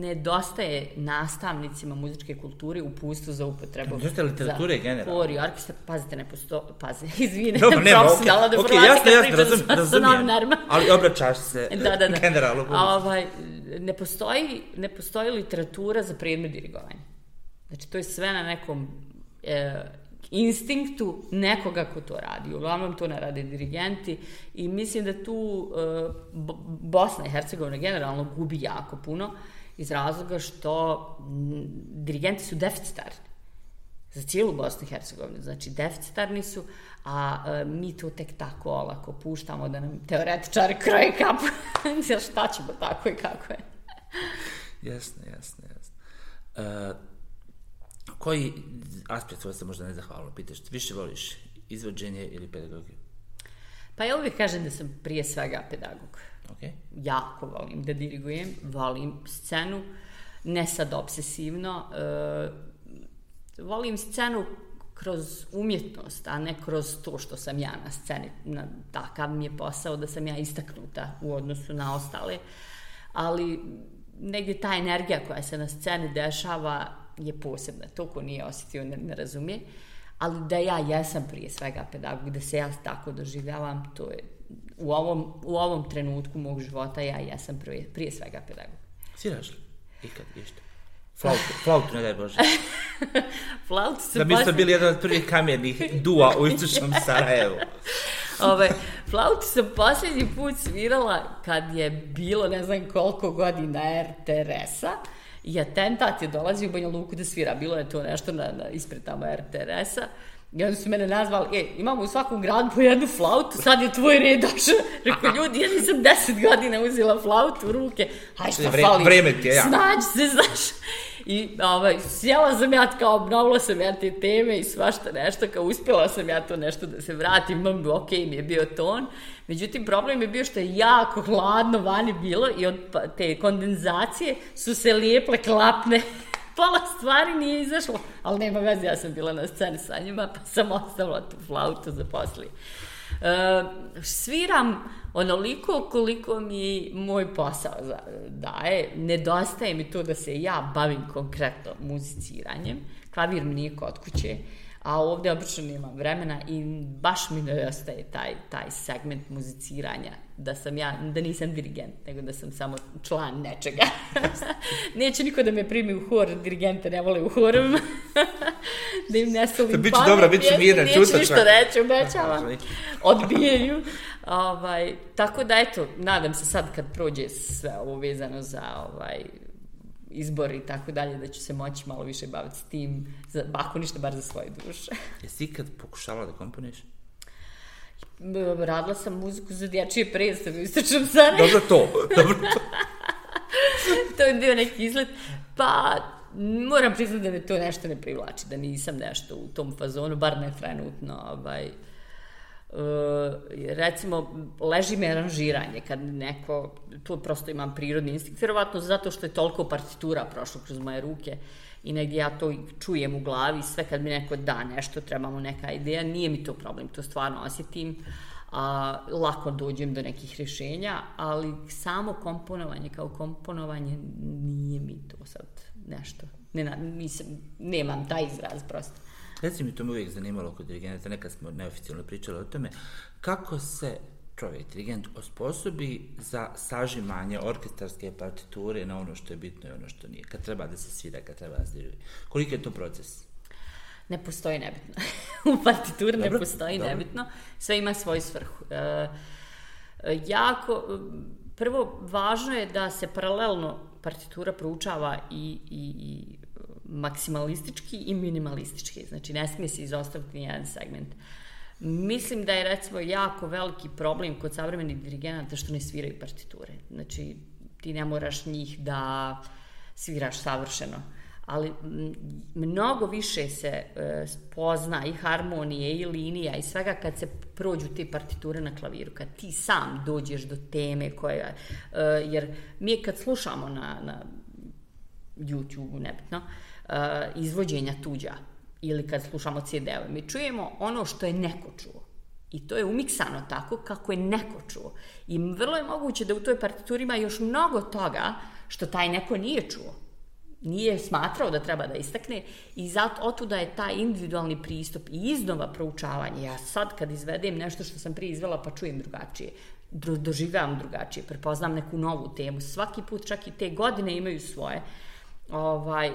nedostaje nastavnicima muzičke kulture u pustu za upotrebu.
Nedostaje literature generalno.
Fori, orkestar, pazite, ne posto, pazi, izvine,
Dobro, nema,
profesionalna
okay. okay, jasno, jasno, razum, razumijem, ali obraćaš se da, da, da. generalno.
A, ovaj, ne, postoji, ne postoji literatura za predmet dirigovanja. Znači, to je sve na nekom e, instinktu nekoga ko to radi. Uglavnom to ne rade dirigenti i mislim da tu uh, Bosna i Hercegovina generalno gubi jako puno iz razloga što dirigenti su deficitarni za cijelu Bosnu i Hercegovinu. Znači, deficitarni su, a uh, mi to tek tako olako puštamo da nam teoretičari kroje kapu. šta ćemo tako i kako je.
jasno, jasno, jasno. Uh, koji aspekt ovo se možda ne zahvalilo, pitaš, više voliš izvođenje ili pedagogiju?
Pa ja uvijek kažem da sam prije svega pedagog.
Okay.
Jako volim da dirigujem, volim scenu, ne sad obsesivno, uh, volim scenu kroz umjetnost, a ne kroz to što sam ja na sceni. Na, takav mi je posao da sam ja istaknuta u odnosu na ostale. Ali negdje ta energija koja se na sceni dešava je posebna. To ko nije osjetio ne, ne razumije. Ali da ja jesam prije svega pedagog, da se ja tako doživljavam, to je u ovom, u ovom trenutku mog života ja jesam prije, prije svega pedagog.
Sviraš li? Ikad, išto? Flautu, flautu, ne daj Bože.
flautu
su Da biste bili jedan od prvih kamjernih dua u istočnom Sarajevu.
Ove, flautu sam posljednji put svirala kad je bilo ne znam koliko godina RTRS-a i atentat je dolazio u Banja Luku da svira. Bilo je to nešto na, na ispred tamo RTRS-a. I onda su mene nazvali, e, imamo u svakom gradu po jednu flautu, sad je tvoj red došao. Rekao, ljudi, ja nisam deset godina uzela flautu u ruke. Haj, šta Vre, fali?
Vreme ti je, ja.
Snađi se, znaš. I ovaj, sjela sam ja, kao obnovila sam ja te teme i svašta nešto, kao uspjela sam ja to nešto da se vratim, ok, mi je bio ton. Međutim, problem je bio što je jako hladno vani bilo i od pa, te kondenzacije su se lijeple klapne pola stvari nije izašlo, ali nema veze, ja sam bila na sceni sa njima, pa sam ostavila tu flautu za poslije. Uh, sviram onoliko koliko mi moj posao daje. Nedostaje mi to da se ja bavim konkretno muziciranjem. Klavir mi nije kod kuće. A ovde obično nemam vremena i baš mi nedostaje taj, taj segment muziciranja, da sam ja, da nisam dirigent, nego da sam samo član nečega. Neće niko da me primi u hor, dirigente ne vole u horovima, da im ne solim
pamet. Biću dobra, biću mirna, čutača.
Neću ništa reći, obećavam. Odbijaju. Ovaj, tako da, eto, nadam se sad kad prođe sve ovo vezano za ovaj, izbor i tako dalje, da ću se moći malo više baviti s tim, za, ako ništa, bar za svoje duše.
Jesi ikad pokušavala da komponiš?
Radila sam muziku za dječije predstave u Istočnom Sarajevu.
Dobro to, dobro to.
to je bio neki izlet. Pa, moram priznati da me to nešto ne privlači, da nisam nešto u tom fazonu, bar ne trenutno, ovaj, recimo, leži me aranžiranje, kad neko, tu prosto imam prirodni instinkt, vjerovatno zato što je toliko partitura prošlo kroz moje ruke i negdje ja to čujem u glavi, sve kad mi neko da nešto, trebamo neka ideja, nije mi to problem, to stvarno osjetim, a, lako dođem do nekih rješenja, ali samo komponovanje kao komponovanje nije mi to sad nešto, ne, nisam, nemam taj izraz prosto.
Reci mi, to me uvijek zanimalo kod dirigenta, nekad smo neoficijalno pričali o tome, kako se čovjek, dirigent, osposobi za sažimanje orkestarske partiture na ono što je bitno i ono što nije, kad treba da se svira, kad treba da se diriguje. Koliki je to proces?
Ne postoji nebitno. u partituri ne postoji dobro. nebitno. Sve ima svoju svrhu. E, jako, prvo, važno je da se paralelno partitura proučava i, i, i maksimalistički i minimalistički. Znači, ne smije se izostaviti jedan segment. Mislim da je, recimo, jako veliki problem kod savremenih dirigenata što ne sviraju partiture. Znači, ti ne moraš njih da sviraš savršeno. Ali mnogo više se e, spozna i harmonije i linija i svega kad se prođu te partiture na klaviru, kad ti sam dođeš do teme koja... E, jer mi kad slušamo na, na YouTube, nebitno, e, izvođenja tuđa ili kad slušamo CD-ove, mi čujemo ono što je neko čuo. I to je umiksano tako kako je neko čuo. I vrlo je moguće da u toj partituri ima još mnogo toga što taj neko nije čuo. Nije smatrao da treba da istakne i zato otuda je taj individualni pristup i iznova proučavanje. Ja sad kad izvedem nešto što sam prije izvela pa čujem drugačije, doživljavam drugačije, prepoznam neku novu temu. Svaki put čak i te godine imaju svoje. Ovaj,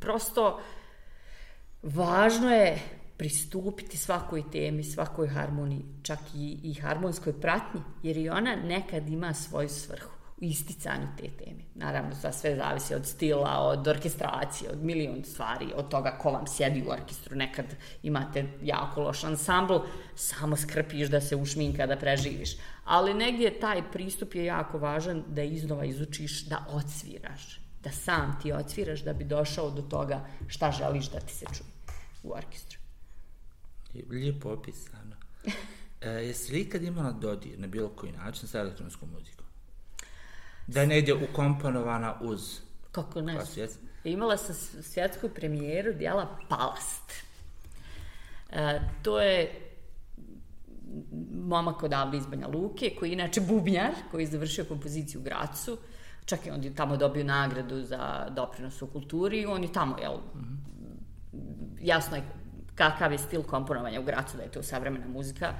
prosto važno je pristupiti svakoj temi, svakoj harmoniji, čak i, i harmonskoj pratnji, jer i ona nekad ima svoju svrhu u isticanju te teme. Naravno, da sve zavisi od stila, od orkestracije, od milion stvari, od toga ko vam sjedi u orkestru. Nekad imate jako loš ansambl, samo skrpiš da se ušminka, da preživiš. Ali negdje taj pristup je jako važan da iznova izučiš, da odsviraš, da sam ti odsviraš da bi došao do toga šta želiš da ti se čuje u orkestru.
Lijepo opisano. E, jesi li ikad imala dodir na bilo koji način sa elektronskom muzikom? Da je negdje ukomponovana uz...
Kako ne? Imala sam svjetsku premijeru dijela Palast. E, to je momak odavde iz Banja Luke, koji je inače bubnjar, koji je završio kompoziciju u Gracu. Čak i on je tamo dobio nagradu za doprinos u kulturi. On je tamo, jel, jasno je kakav je stil komponovanja u Gracu, da je to savremena muzika.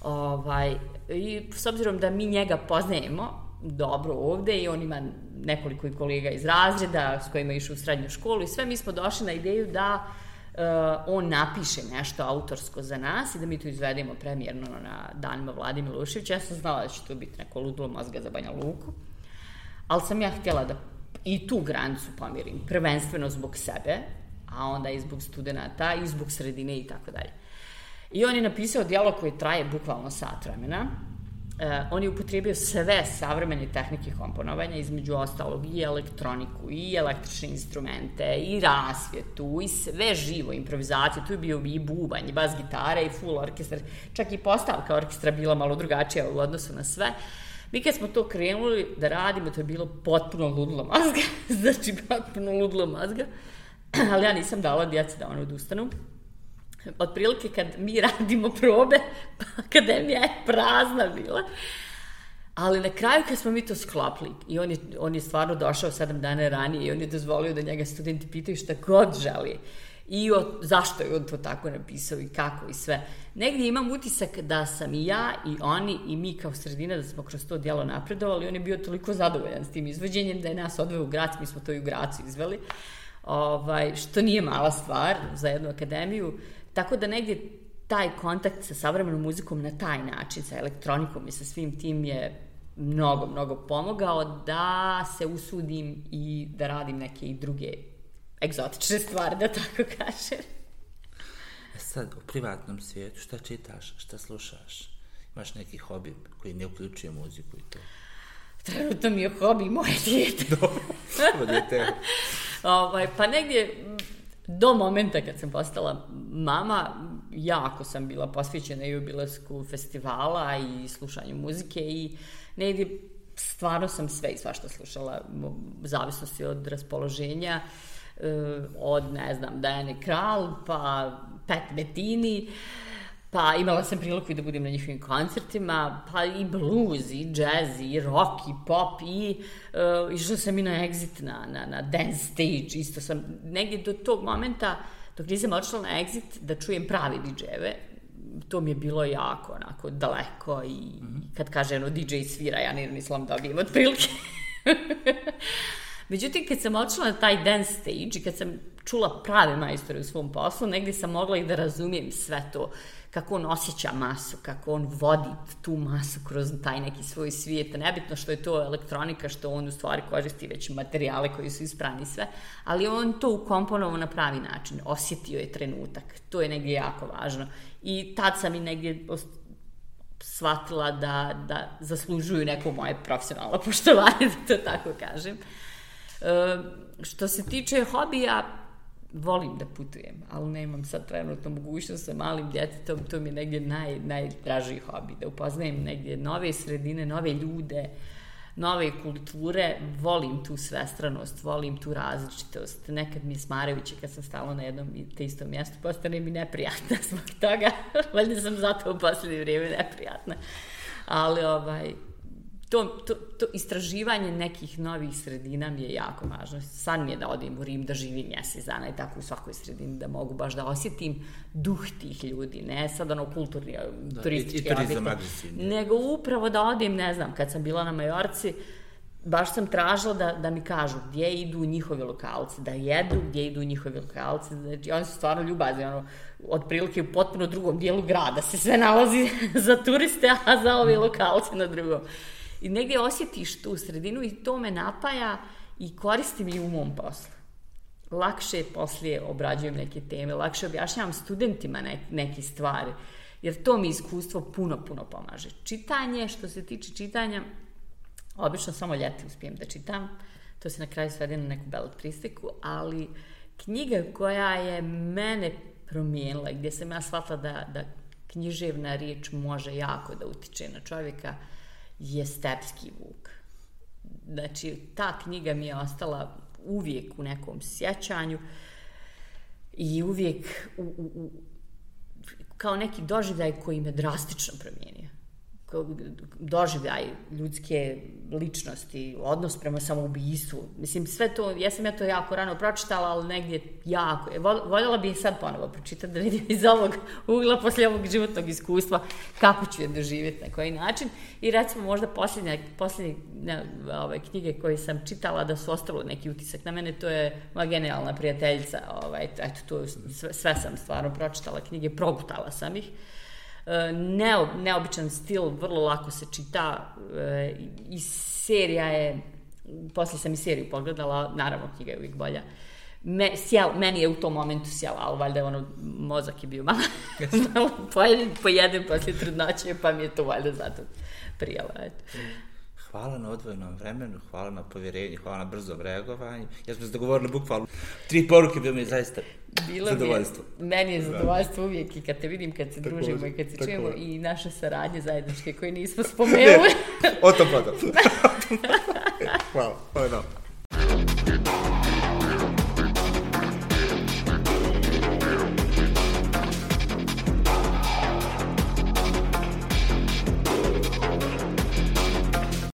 Ovaj, I s obzirom da mi njega poznajemo dobro ovde i on ima nekoliko kolega iz razreda s kojima išu u srednju školu i sve mi smo došli na ideju da uh, on napiše nešto autorsko za nas i da mi to izvedemo premijerno na danima Vladi Miloševića. Ja sam znala da će to biti neko ludilo mozga za Banja Luku, ali sam ja htjela da i tu granicu pomirim, prvenstveno zbog sebe, a onda i zbog studenta i zbog sredine i tako dalje. I on je napisao dijalog koji traje bukvalno sat vremena. E, on je upotrijebio sve savremene tehnike komponovanja, između ostalog i elektroniku, i električne instrumente, i rasvjetu, i sve živo, improvizaciju. Tu je bio i bubanj, i bas gitara, i full orkestar. Čak i postavka orkestra bila malo drugačija u odnosu na sve. Mi kad smo to krenuli da radimo, to je bilo potpuno ludlo mazga. znači, potpuno ludlo mazga. ali ja nisam dala djeci da one odustanu. Otprilike kad mi radimo probe, pa akademija je prazna bila. Ali na kraju kad smo mi to sklopili i on je, on je stvarno došao sedam dana ranije i on je dozvolio da njega studenti pitaju šta god želi i o, zašto je on to tako napisao i kako i sve. Negdje imam utisak da sam i ja i oni i mi kao sredina da smo kroz to dijelo napredovali. On je bio toliko zadovoljan s tim izvođenjem da je nas odveo u Grac, mi smo to i u Gracu izveli. Ovaj, što nije mala stvar za jednu akademiju, tako da negdje taj kontakt sa savremenom muzikom na taj način, sa elektronikom i sa svim tim je mnogo, mnogo pomogao da se usudim i da radim neke i druge egzotične stvari, da tako kažem.
E sad, u privatnom svijetu, šta čitaš, šta slušaš? Imaš neki hobi koji ne uključuje muziku i to?
Trenutno mi je hobi moje dijete.
Dobro, dijete.
ovaj, pa negdje do momenta kad sam postala mama, jako sam bila posvećena i obilasku festivala i slušanju muzike i negdje stvarno sam sve i svašta slušala, u zavisnosti od raspoloženja, eh, od, ne znam, Dajane Kral, pa Pet Metini, Pa imala sam priliku i da budem na njihovim koncertima, pa i blues, i jazz, i rock, i pop, i uh, išla sam i na exit, na, na, na dance stage, isto sam negdje do tog momenta, dok nisam odšla na exit, da čujem pravi DJ-eve, to mi je bilo jako onako daleko i mm -hmm. kad kaže ono DJ svira, ja ne mislim da dobijem od prilike. Međutim, kad sam otišla na taj dance stage i kad sam čula prave majstore u svom poslu, negdje sam mogla i da razumijem sve to kako on osjeća masu, kako on vodi tu masu kroz taj neki svoj svijet. Nebitno što je to elektronika, što on u stvari koristi već materijale koji su isprani sve, ali on to ukomponovao na pravi način. Osjetio je trenutak. To je negdje jako važno. I tad sam i negdje shvatila da, da zaslužuju neko moje profesionalno poštovanje, da to tako kažem. Što se tiče hobija, volim da putujem, ali nemam sad trenutno mogućnost sa malim djetetom, to mi je negdje naj, najdražiji hobi, da upoznajem negdje nove sredine, nove ljude, nove kulture, volim tu svestranost, volim tu različitost. Nekad mi je smarajuće kad sam stala na jednom te istom mjestu, postane mi neprijatna zbog toga. Valjda sam zato u posljednje vrijeme neprijatna. Ali ovaj, to, to, to istraživanje nekih novih sredina mi je jako važno. San mi je da odim u Rim, da živim mjesec dana i tako u svakoj sredini, da mogu baš da osjetim duh tih ljudi, ne sad ono kulturni, da, turistički
i, turizam agresivni.
Nego upravo da odim, ne znam, kad sam bila na Majorci, baš sam tražila da, da mi kažu gdje idu njihovi lokalci, da jedu gdje idu njihovi lokalci. Znači, oni su stvarno ljubazni, ono, otprilike u potpuno drugom dijelu grada se sve nalazi za turiste, a za ove lokalce na drugom. I negdje osjetiš tu sredinu i to me napaja i koristim i u mom poslu. Lakše poslije obrađujem neke teme, lakše objašnjavam studentima neke stvari, jer to mi iskustvo puno, puno pomaže. Čitanje, što se tiče čitanja, obično samo ljeti uspijem da čitam, to se na kraju svede na neku beletristiku, ali knjiga koja je mene promijenila, gdje sam ja shvatila da, da književna riječ može jako da utiče na čovjeka, je Stepski vuk. Znači, ta knjiga mi je ostala uvijek u nekom sjećanju i uvijek u, u, u, kao neki doživljaj koji me drastično promijenio doživljaj ljudske ličnosti, odnos prema samoubistvu. Mislim, sve to, ja sam ja to jako rano pročitala, ali negdje jako. Voljela bih sad ponovo pročitati da vidim iz ovog ugla, poslije ovog životnog iskustva, kako ću je doživjeti, na koji način. I recimo možda posljednje, posljednje ne, ove, knjige koje sam čitala da su ostalo neki utisak na mene, to je moja genijalna prijateljica. Ovaj, eto, to, sve, sve sam stvarno pročitala knjige, progutala sam ih. Neo, neobičan stil, vrlo lako se čita e, i serija je, poslije sam i seriju pogledala, naravno knjiga je uvijek bolja. Me, sjel, meni je u tom momentu sjela, ali valjda ono, mozak je bio malo, malo pojedem, pojedem poslije trudnoće, pa mi je to valjda zato prijela. Eto.
Hvala na odvojenom vremenu, hvala na povjerenju, hvala na brzom reagovanju. Ja smo se dogovorili bukvalno tri poruke, bilo mi je zaista bilo zadovoljstvo.
Je, meni je zadovoljstvo uvijek i kad te vidim, kad se tako družimo i kad se čujemo i naše saradnje zajedničke koje nismo spomenuli.
o tom potom. hvala, hvala.